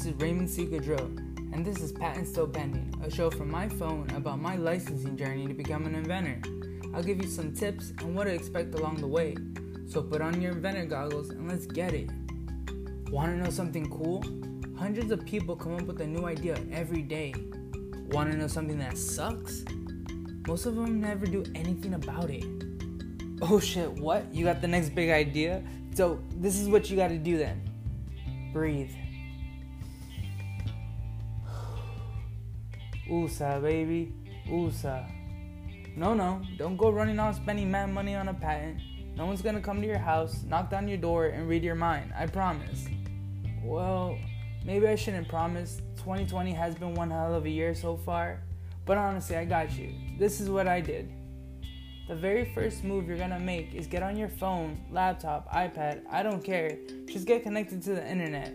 This is Raymond C. Gaudreau, and this is Patent Still Pending, a show from my phone about my licensing journey to become an inventor. I'll give you some tips on what to expect along the way. So put on your inventor goggles and let's get it. Want to know something cool? Hundreds of people come up with a new idea every day. Want to know something that sucks? Most of them never do anything about it. Oh shit, what? You got the next big idea? So, this is what you gotta do then breathe. USA, baby. USA. No, no, don't go running off spending mad money on a patent. No one's gonna come to your house, knock down your door, and read your mind. I promise. Well, maybe I shouldn't promise. 2020 has been one hell of a year so far. But honestly, I got you. This is what I did. The very first move you're gonna make is get on your phone, laptop, iPad, I don't care. Just get connected to the internet.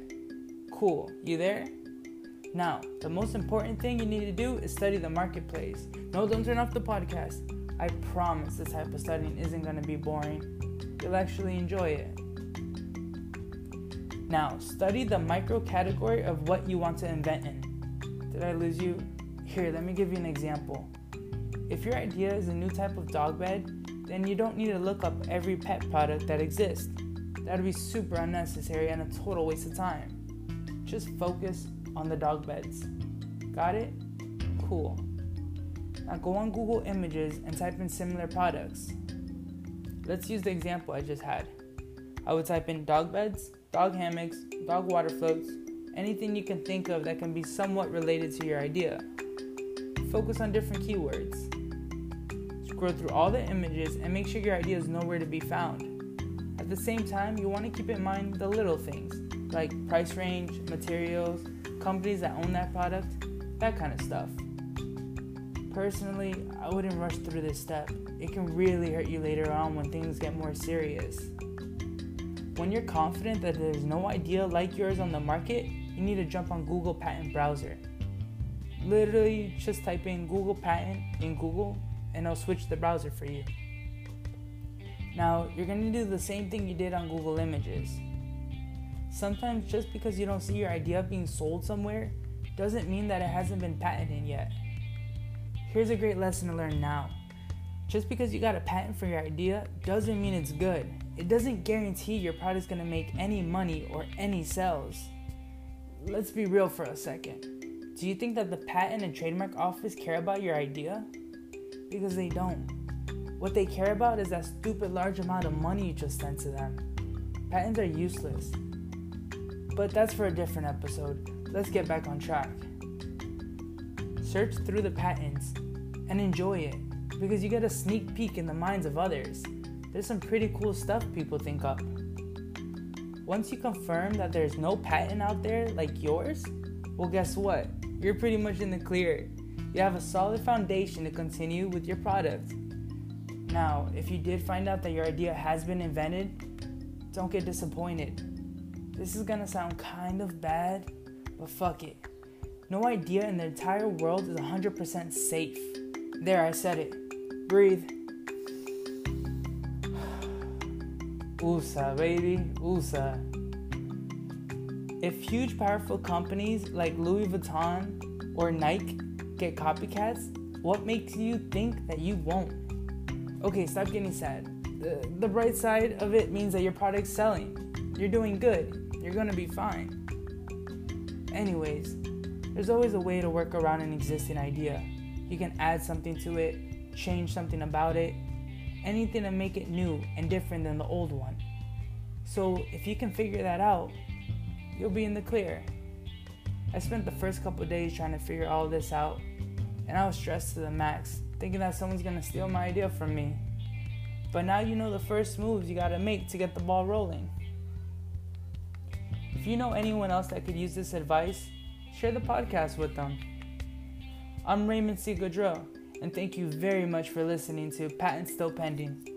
Cool, you there? Now, the most important thing you need to do is study the marketplace. No, don't turn off the podcast. I promise this type of studying isn't gonna be boring. You'll actually enjoy it. Now, study the micro category of what you want to invent in. Did I lose you? Here, let me give you an example. If your idea is a new type of dog bed, then you don't need to look up every pet product that exists. That would be super unnecessary and a total waste of time. Just focus on the dog beds. Got it? Cool. Now go on Google Images and type in similar products. Let's use the example I just had. I would type in dog beds, dog hammocks, dog water floats, anything you can think of that can be somewhat related to your idea. Focus on different keywords. Scroll through all the images and make sure your idea is nowhere to be found. At the same time, you want to keep in mind the little things like price range, materials, companies that own that product, that kind of stuff. Personally, I wouldn't rush through this step. It can really hurt you later on when things get more serious. When you're confident that there's no idea like yours on the market, you need to jump on Google Patent Browser. Literally, just type in Google Patent in Google and it'll switch the browser for you. Now, you're gonna do the same thing you did on Google Images. Sometimes just because you don't see your idea being sold somewhere doesn't mean that it hasn't been patented yet. Here's a great lesson to learn now. Just because you got a patent for your idea doesn't mean it's good. It doesn't guarantee your product's gonna make any money or any sales. Let's be real for a second. Do you think that the patent and trademark office care about your idea? Because they don't. What they care about is that stupid large amount of money you just sent to them. Patents are useless. But that's for a different episode. Let's get back on track. Search through the patents and enjoy it because you get a sneak peek in the minds of others. There's some pretty cool stuff people think up. Once you confirm that there's no patent out there like yours, well, guess what? You're pretty much in the clear. You have a solid foundation to continue with your product. Now, if you did find out that your idea has been invented, don't get disappointed. This is gonna sound kind of bad, but fuck it. No idea in the entire world is 100% safe. There, I said it. Breathe. USA, baby. USA. If huge, powerful companies like Louis Vuitton or Nike get copycats, what makes you think that you won't? Okay, stop getting sad. The, the bright side of it means that your product's selling. You're doing good. You're gonna be fine. Anyways, there's always a way to work around an existing idea. You can add something to it, change something about it, anything to make it new and different than the old one. So if you can figure that out, you'll be in the clear. I spent the first couple days trying to figure all this out, and I was stressed to the max, thinking that someone's gonna steal my idea from me. But now you know the first moves you gotta make to get the ball rolling. If you know anyone else that could use this advice, share the podcast with them. I'm Raymond C. Gaudreau, and thank you very much for listening to Patent Still Pending.